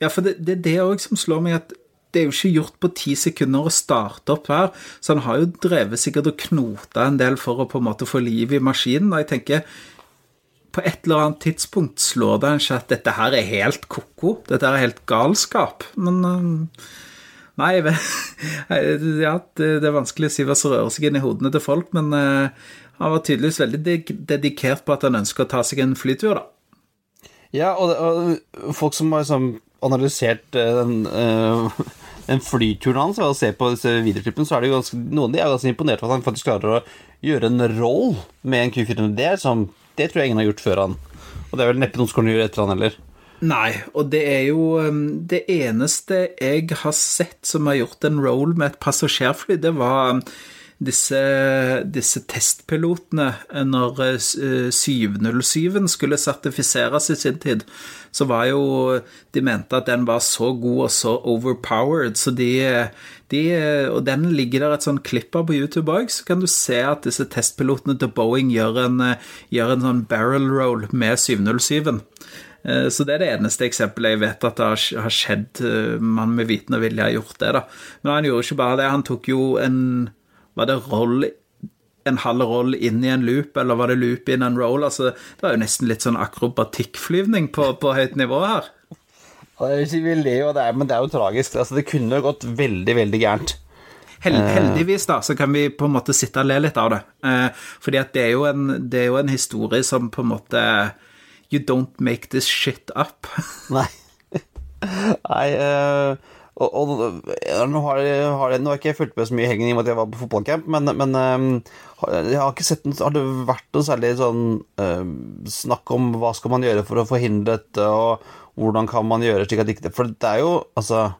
Ja, for det, det er det òg som slår meg, at det er jo ikke gjort på ti sekunder å starte opp her. Så han har jo drevet sikkert og knota en del for å på en måte få liv i maskinen. Og jeg tenker på et eller annet tidspunkt slår det en ikke at dette her er helt ko-ko. Dette er helt galskap. Men uh, Nei, ja, det, er vanskelig å si hva som rører seg inn i hodene til folk, men uh, han var tydeligvis veldig dedikert på at han ønsker å ta seg en flytur, da.
Ja, og, og folk som har liksom analysert eh, den, uh, den flyturen hans og se på disse videoklippene, så er det jo ganske, noen av de er ganske imponert for at han faktisk klarer å gjøre en roll med en Q400. Det, som, det tror jeg ingen har gjort før han. Og det er vel neppe noen som kan gjøre etter han heller.
Nei, og det er jo um, Det eneste jeg har sett som har gjort en roll med et passasjerfly, det var um, disse, disse testpilotene når 707-en eh, skulle sertifiseres i sin tid, så var jo De mente at den var så god og så overpowered, så de, de Og den ligger der et sånn klipp av på YouTube òg, så kan du se at disse testpilotene til Boeing gjør en, gjør en sånn barrel roll med 707-en. Eh, så det er det eneste eksempelet jeg vet at det har skjedd. Eh, man med viten og vilje har gjort det, da. Men han gjorde ikke bare det. Han tok jo en var det roll en halv roll inn i en loop, eller var det loop in en roll? Altså, det var jo nesten litt sånn akrobatikkflyvning på, på høyt nivå her.
Vi det jo, men det er jo tragisk. Altså, det kunne gått veldig, veldig gærent.
Heldigvis da, så kan vi på en måte sitte og le litt av det. Eh, fordi at det er, jo en, det er jo en historie som på en måte You don't make this shit up.
Nei. Nei uh og, og nå, har har nå har jeg ikke fulgt med så mye i helgen i og med at jeg var på fotballcamp, men, men um, jeg har ikke sett Har det vært noe særlig sånn um, snakk om hva skal man gjøre for å forhindre dette, og hvordan kan man gjøre slik at ikke For det er jo altså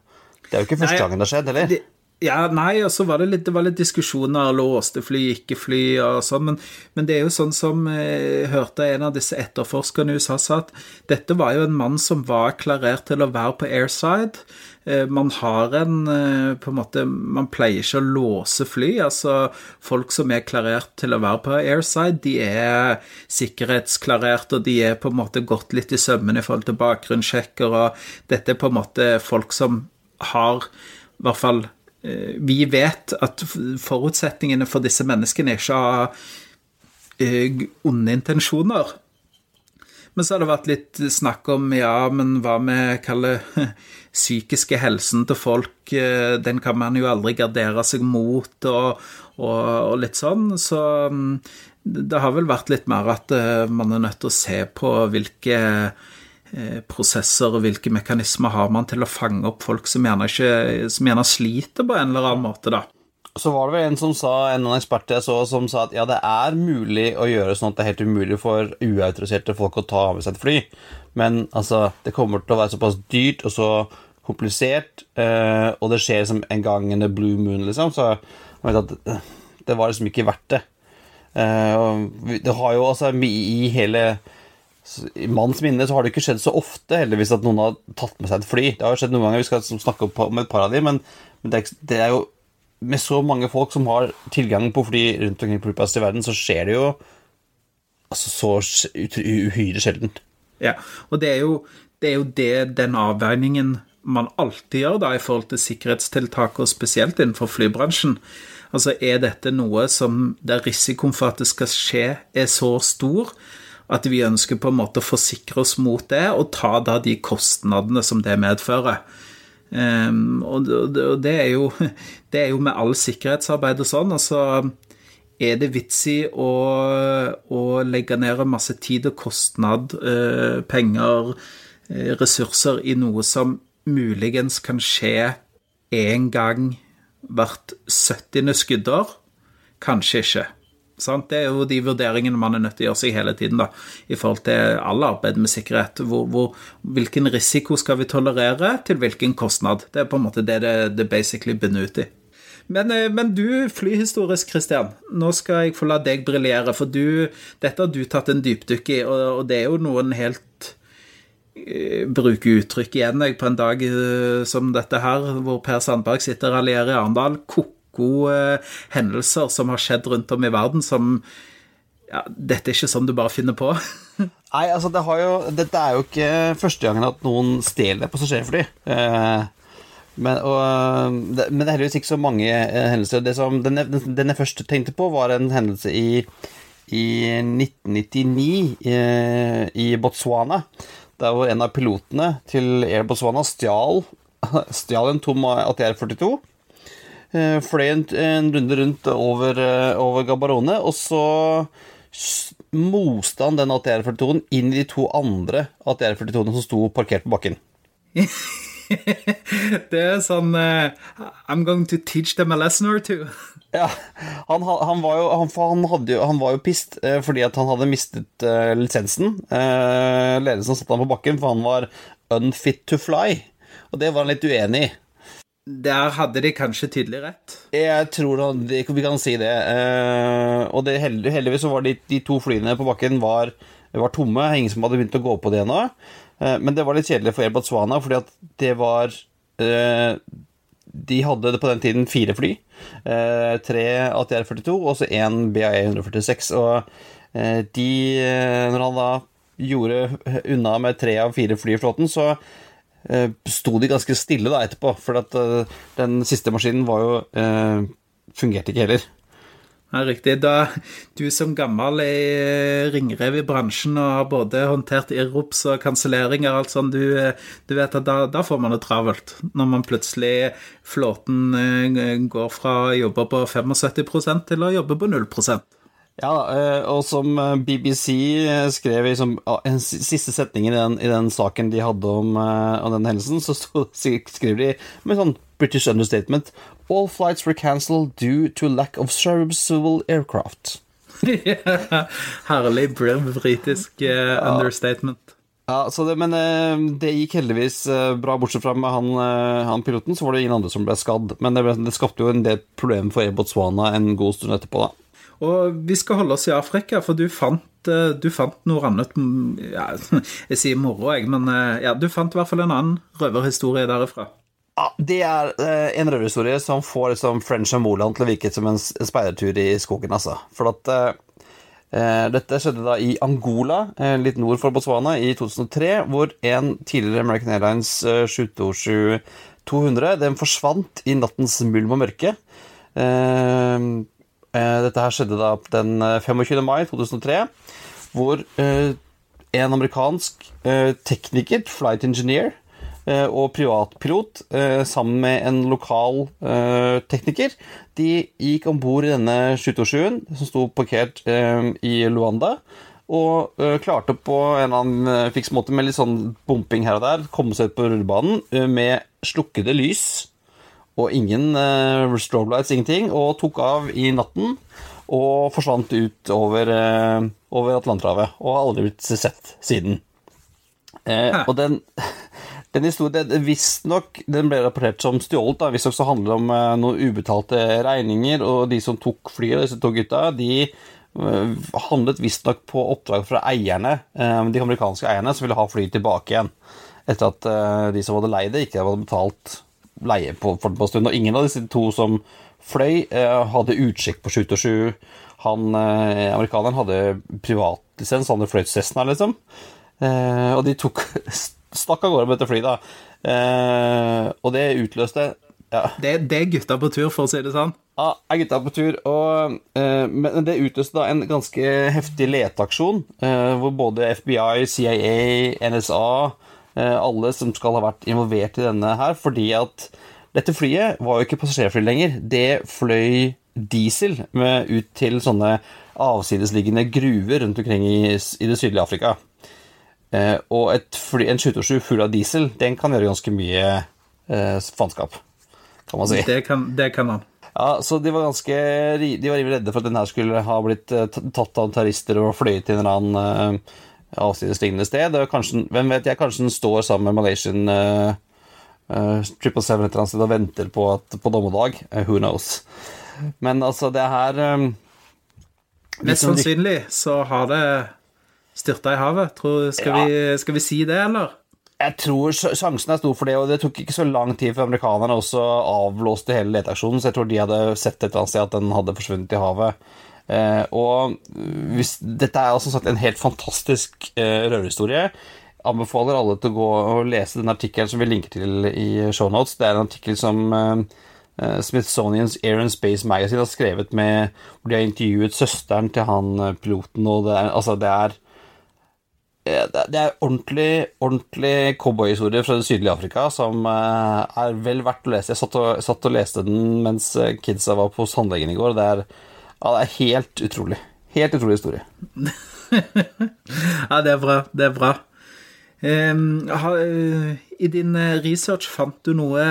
Det er jo ikke første gangen det har skjedd, heller.
Ja, nei, og så var det litt, det var litt diskusjoner, låste fly, ikke fly og sånn, men, men, det er jo sånn som jeg eh, hørte en av disse etterforskerne i USA sa, at dette var jo en mann som var klarert til å være på airside. Eh, man har en eh, på en måte, Man pleier ikke å låse fly. altså Folk som er klarert til å være på airside, de er sikkerhetsklarert, og de er på en måte gått litt i sømmene i forhold til bakgrunnssjekker, og dette er på en måte folk som har i hvert fall vi vet at forutsetningene for disse menneskene er ikke å ha eh, onde intensjoner. Men så har det vært litt snakk om ja, men hva med kaller psykiske helsen til folk? Eh, den kan man jo aldri gardere seg mot, og, og, og litt sånn. Så mm, det har vel vært litt mer at man er nødt til å se på hvilke Eh, prosesser og hvilke mekanismer har man til å fange opp folk som gjerne, ikke, som gjerne sliter på en eller annen måte, da.
Så var det vel en som sa, en av ekspertene jeg så, som sa at ja, det er mulig å gjøre sånn at det er helt umulig for uautoriserte folk å ta av seg et fly, men altså, det kommer til å være såpass dyrt og så komplisert, eh, og det skjer som en gang in blue moon, liksom, så jeg vet at eh, det var liksom ikke verdt det. Eh, det har jo altså i hele i manns minne så har det ikke skjedd så ofte heldigvis at noen har tatt med seg et fly. Det har jo skjedd noen ganger, vi skal snakke om et par av dem, men, men det, er, det, er, jo Med så mange folk som har tilgang på fly rundt omkring på i verden, så skjer det jo altså så uhyre sjelden.
Ja, og det er jo det, er jo det den avveiningen man alltid gjør da i forhold til sikkerhetstiltak, og spesielt innenfor flybransjen. Altså, er dette noe som der risikoen for at det skal skje, er så stor at vi ønsker på en måte å forsikre oss mot det, og ta da de kostnadene som det medfører. Um, og det er, jo, det er jo med all sikkerhetsarbeid og sånn. altså er det vits i å, å legge ned masse tid og kostnad, eh, penger, eh, ressurser i noe som muligens kan skje én gang hvert 70. skuddår? Kanskje ikke. Sant? Det er jo de vurderingene man er nødt til å gjøre seg hele tiden da, i forhold til all arbeid med sikkerhet. Hvor, hvor, hvilken risiko skal vi tolerere, til hvilken kostnad? Det er på en måte det det, det basically bunner ut i. Men, eh, men, du, flyhistorisk, Christian, nå skal jeg få la deg briljere. For du, dette har du tatt en dypdykk i, og, og det er jo noen helt bruke Bruker uttrykk igjen jeg på en dag som dette her, hvor Per Sandberg sitter alliert i Arendal. Kok gode hendelser som har skjedd rundt om i verden, som ja, Dette er ikke sånn du bare finner på.
Nei, altså, det jo, dette er jo ikke første gangen at noen stjeler passasjerfly. Eh, men, og, det, men, det, er heldigvis ikke så mange eh, hendelser. Det som, den, den, jeg først tenkte på, var en hendelse i, i 1999 eh, i Botswana. Der hvor en av pilotene til Air Botswana stjal, stjal en tom ATR-42 Eh, fløy en, en, runde rundt over, eh, over Gabarone, og så moste han den ATR-42-en inn i de to andre ATR-42-ene som sto parkert på bakken.
det er sånn uh, I'm going to teach them a lesson or two.
ja, han, han, var jo, han, han, jo, han var jo pissed uh, fordi at han hadde mistet uh, lisensen. ledelsen satte han på bakken, for han var unfit to fly. Og det var han litt uenig i.
Der hadde de kanskje tydelig rett?
Jeg tror vi kan si det. Eh, og det, heldigvis så var de, de, to flyene på bakken var, var, tomme. Ingen som hadde begynt å gå på det ennå. Eh, men det var litt kjedelig for Air Botswana, fordi at det var eh, De hadde på den tiden fire fly. Tre ATR-42 og så én BAE 146. Og de Når han da gjorde unna med tre av fire fly i flåten, så sto de ganske stille da etterpå, for at uh, den siste maskinen var jo uh, Fungerte ikke heller.
Ja, riktig. Da du som gammel er ringrev i bransjen og har både håndtert irrops og kanselleringer og alt sånt, du, du, vet at da, da, får man det travelt. Når man plutselig flåten går fra å jobbe på 75 til å jobbe på 0
ja, eh, og som eh, BBC eh, skrev i liksom, en siste setning i den, i den, saken de hadde om, om den hendelsen, så skrev de med sånn British understatement All flights were cancelled due to lack of serviceable aircraft.
Herlig britisk understatement.
Ja, det, Men det gikk heldigvis bra, bortsett fra med han, han, piloten, så var det ingen andre som ble skadd. Men det, det skapte jo en del problemer for Air Botswana en god stund etterpå, da.
Og vi skal holde oss i Afrika, for du fant, du fant noe annet ja, Jeg sier moro, jeg, men ja, du fant i hvert fall en annen røverhistorie derifra.
Ja, Det er en røverhistorie som får liksom, French og Moland til å virke som en speidertur i skogen, altså. For at Eh, dette skjedde da i Angola, eh, litt nord for Botswana, i 2003, hvor en tidligere American Airlines 727-200 eh, den forsvant i nattens mulm og mørke. Dette her skjedde da den 25. mai 2003, hvor en amerikansk tekniker, flight engineer, Eh, og privatpilot eh, sammen med en lokal eh, tekniker. De gikk om bord i denne 727-en som sto parkert i Luanda. Og klarte på en eller annen fiks måte med litt sånn bumping her og der komme seg ut på rullebanen med slukkede lys og ingen uh, strobe lights, ingenting, og tok av i natten og forsvant ut over, uh, over Atlanterhavet. Og har aldri blitt sett siden. Uh, og den Den historien Visstnok den ble rapportert som stjålet. Visstnok så handler det om uh, noen ubetalte regninger, og de som tok flyet, disse to gutta, de handlet visstnok på oppdrag fra eierne, de amerikanske eierne, som ville ha flyet tilbake igjen. Etter at de som hadde leid det, ikke hadde betalt leie på, for på stund. Og ingen av disse to som fløy, hadde utsjekk på 727. Han amerikaneren hadde privatlisens, han hadde fløyt Cessna, liksom. og de tok stakk av gårde med dette flyet, da. Eh, og det utløste
ja. det, det, er gutta på tur, for å si det sånn.
Ja, er gutta på tur. Og, eh, men det utløste da en ganske heftig leteaksjon, eh, hvor både FBI, CIA, NSA, eh, alle som skal ha vært involvert i denne her, fordi at dette flyet var jo ikke passasjerfly lenger. Det fløy diesel med, ut til sånne avsidesliggende gruver rundt omkring i, i det sydlige Afrika. Eh, og fly, en 727 full av diesel, den kan gjøre ganske mye eh, faenskap, kan man si.
Det kan, det kan man.
Ja, så de var ganske De var redde for at den her skulle ha blitt uh, tatt av terrorister og fløyet til en eller annen uh, avsidesliggende sted. Kanskje, hvem vet jeg, kanskje den står sammen med Malaysian Triple Seven 777 et eller annet sted og venter på, at, på dommedag. Uh, who knows. Men altså, det her um,
Mest sannsynlig så har det styrta i havet. Tror, skal, ja. vi, skal, vi, si det, eller?
Jeg tror sjansen er stor for det, og det tok ikke så lang tid før amerikanerne også avblåste hele leteaksjonen, så jeg tror de hadde sett et eller annet sted at den hadde forsvunnet i havet. Eh, og hvis, dette er altså sagt en helt fantastisk Rørhistorie røverhistorie. Anbefaler alle til å gå og lese den artikkelen som vi linker til i shownotes. Det er en artikkel som eh, eh Smithsonians Air and Space Magazine har skrevet med hvor de har intervjuet søsteren til han eh, piloten, og det er, altså det er Eh, det er ordentlig, ordentlig cowboyhistorie fra det sydlige Afrika som eh, er vel verdt å lese. Jeg satt og, satt og leste den mens eh, kidsa var på tannlegen i går. Det er, ja, det er helt utrolig. Helt utrolig historie.
ja, det er bra. Det er bra. Um, I din research fant du noe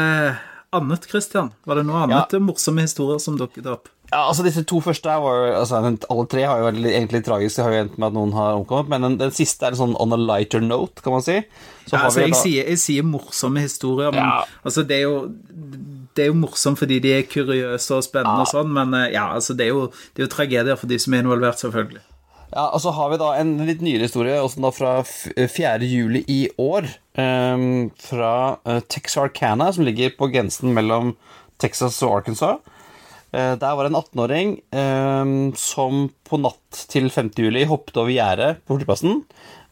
annet, Christian? Var det noe annet ja. morsomme historier som dukket opp?
Ja, altså Disse to første var altså, Alle tre har jo vært egentlig tragisk. Det har jo endt med at noen har omkommet. Men den, den, siste er en sånn on a lighter note, kan man si.
Ja, altså, jeg, da... sier, jeg, sier, morsomme historier, men ja. altså, det, er jo, det er jo morsomt fordi de er kuriøse og spennende ja. og sånn, men eh, ja, altså, det er, jo, det er jo tragedier for de som er involvert, selvfølgelig.
Ja, og så har vi da en litt nyere historie, også da fra 4. juli i år. Um, fra Texarcana, Texarkana, som ligger på grensen mellom Texas og Arkansas. Uh, der var det en 18-åring um, som på natt til 5. juli hoppet over gjerdet på flyplassen.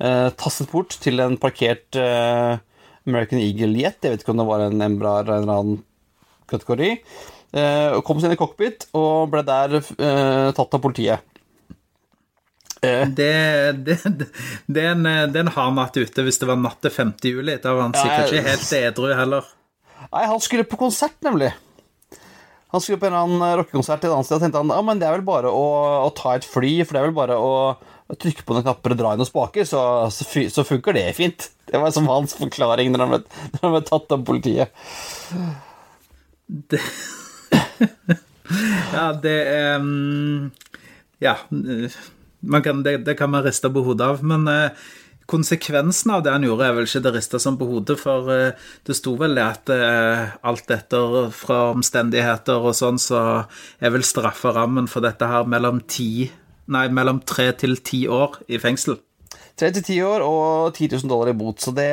Uh, tastet bort til en parkert uh, American Eagle Jet. Jeg vet ikke om det var en Embrar eller en annen kategori. Eh, kom seg inn i cockpit og ble der eh, tatt av politiet.
Det, det, det, er en, det er en hard natt ute hvis det var natt til 5. juli. Da var han sikkert ikke helt edru heller.
Nei, han skulle på konsert, nemlig. Han skulle på en annen eh, rockekonsert et annet sted og tenkte han, ja, men det er vel bare å, å, ta et fly, for det er vel bare å trykke på noen knapper og dra i noen spaker, så, så, så, funker det fint. Det var som hans forklaring når han ble, når han ble tatt av politiet.
Det Ja, det er um, Ja. Kan, det, det, kan man riste på hodet av. Men uh, konsekvensen av det han gjorde, er vel ikke det rista som på hodet, for eh, det sto vel at eh, alt etter fra omstendigheter og sånn, så er vel strafferammen for dette her mellom ti Nei, mellom tre til ti år i fengsel.
Tre til ti år og 10 000 dollar i bot, så det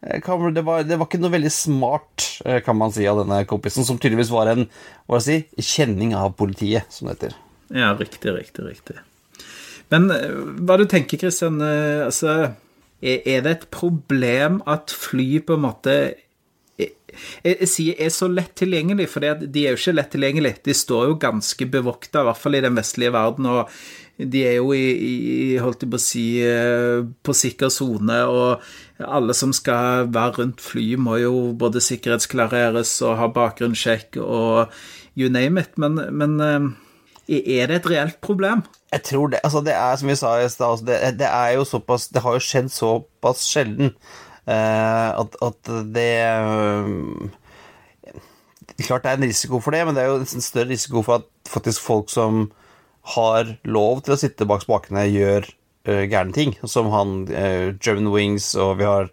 det var, det var, ikke noe veldig smart, kan man si, av denne kompisen, som tydeligvis var en hva si, kjenning av politiet, som det heter.
Ja, riktig, riktig, riktig. Men eh, hva du tenker, Kristian? Eh, altså, er det et problem at fly på en måte jeg, jeg, sier er så lett tilgjengelig, for de er jo ikke lett tilgjengelig. De står jo ganske bevokta, i hvert fall i den vestlige verden, og de er jo i, i holdt jeg på å si, eh, på sikker sone, og alle som skal være rundt fly, må jo både sikkerhetsklareres og ha bakgrunnssjekk og you name it, men, men er det et reelt problem?
Jeg tror det. Altså, det er som vi sa i stad, altså, det, det, er jo såpass Det har jo skjedd såpass sjelden uh, at, at, det uh, Klart det er en risiko for det, men det er jo en større risiko for at faktisk folk som har lov til å sitte bak spakene, gjør uh, gærne ting. Som han uh, German Wings, og vi har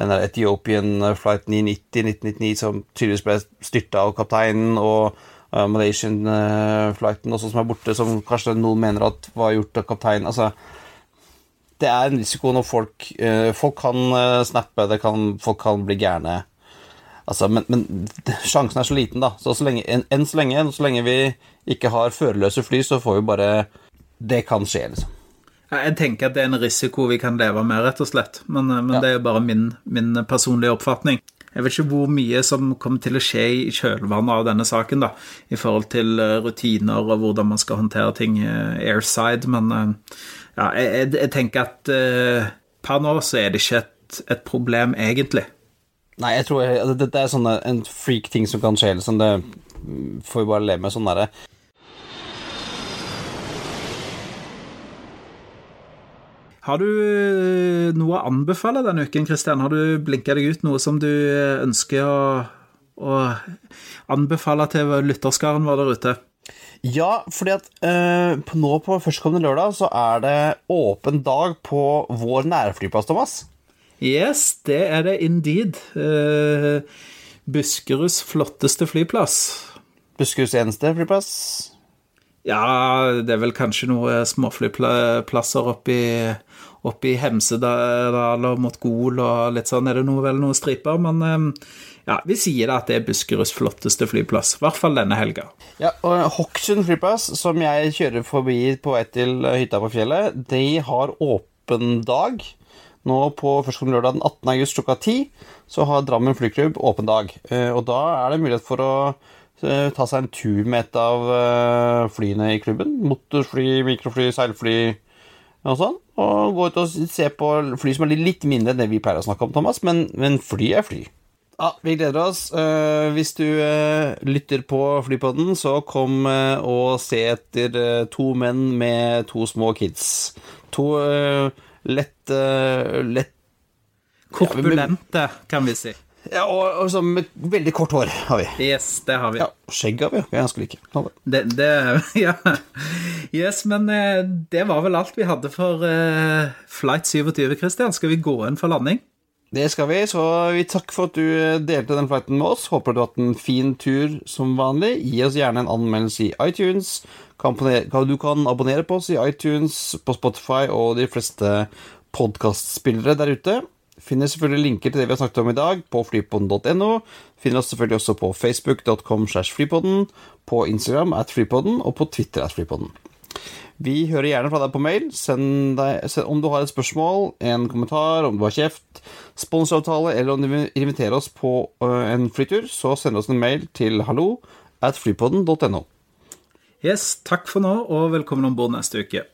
en der Ethiopian Flight 990 1999 som tydeligvis ble styrta av kapteinen. og uh, Malaysian-flighten også, som er borte, som kanskje noen mener at var gjort av kapteinen. Altså, det er en risiko når folk Folk kan snappe, kan, folk kan bli gærne. Altså, men, men, sjansen er så liten, da. Så, så lenge, enn en så lenge, så lenge vi ikke har førerløse fly, så får vi bare Det kan skje, liksom.
Jeg tenker at det er en risiko vi kan leve med, rett og slett. Men, men ja. det er jo bare min, min personlige oppfatning. Jeg vet ikke hvor mye som kommer til å skje i kjølvannet av denne saken, da, i forhold til eh, rutiner og hvordan man skal håndtere ting eh, airside, men eh, ja, jeg, jeg tenker at uh, per nå så er det ikke et, et problem, egentlig.
Nei, jeg tror Dette det er sånne, en freak-ting som kan skje. Liksom det får vi bare leve med. sånn der.
Har du eh, noe å anbefale denne uken, Kristian? Har du blinka deg ut noe som du eh, ønsker å, å anbefale til lytterskaren vår der ute?
Ja, fordi at eh, nå på førstkommende lørdag så er det åpen dag på vår nærflyplass, Thomas.
Yes, det er det indeed. Eh, Buskeruds flotteste flyplass.
Buskeruds eneste flyplass?
Ja, det er vel kanskje noen småflyplasser oppi, oppi Hemsedal og mot Gol og litt sånn er det noe, vel noen striper. Men ehm, ja, vi sier da at det er Buskeruds flotteste flyplass. I hvert fall denne helga.
Ja, og Hokksund flyplass, som jeg kjører forbi på vei til hytta på fjellet, de har åpen dag. Nå på førstkommende lørdag den 18. august klokka 10 så har Drammen flyklubb åpen dag. Eh, og da er det mulighet for å ta seg en tur med et av eh, flyene i klubben. Motorfly, mikrofly, seilfly og sånn. Og gå ut og se på fly som er litt mindre enn det vi pleier å snakke om, Thomas, men, men fly er fly. Ja, vi gleder oss. Uh, hvis du uh, lytter på Flypodden, så kom uh, og se etter to menn med to små kids. To lett lett
Korpulente, kan vi si.
Ja, og, og så med veldig kort hår har vi.
Yes, det har vi.
Ja, Skjegg har vi, ganske like.
Det, det, ja. Yes, men eh, det var vel alt vi hadde for uh, Flight 27, Christian. Skal vi gå inn for landing?
Det skal vi, så vi takker for at du eh, delte den flighten med oss. Håper du har hatt en fin tur som vanlig. Gi oss gjerne en anmeldelse i iTunes. Du kan abonnere på oss i iTunes, på Spotify og de fleste podkastspillere der ute. Finner selvfølgelig linker til det vi har snakket om i dag på flypodden.no. Finner oss selvfølgelig også på facebook.com slash flypodden, på Instagram at flypodden og på Twitter at flypodden. Vi hører gjerne fra deg på mail. Send deg, send, om du har et spørsmål, en kommentar, om du har kjeft, sponsoravtale, eller om du vil invitere oss på uh, en flytur, så send oss en mail til hallo at flypodden.no.
Yes, takk for nå, og velkommen om bord neste uke.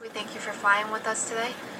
We thank you for flying with us today.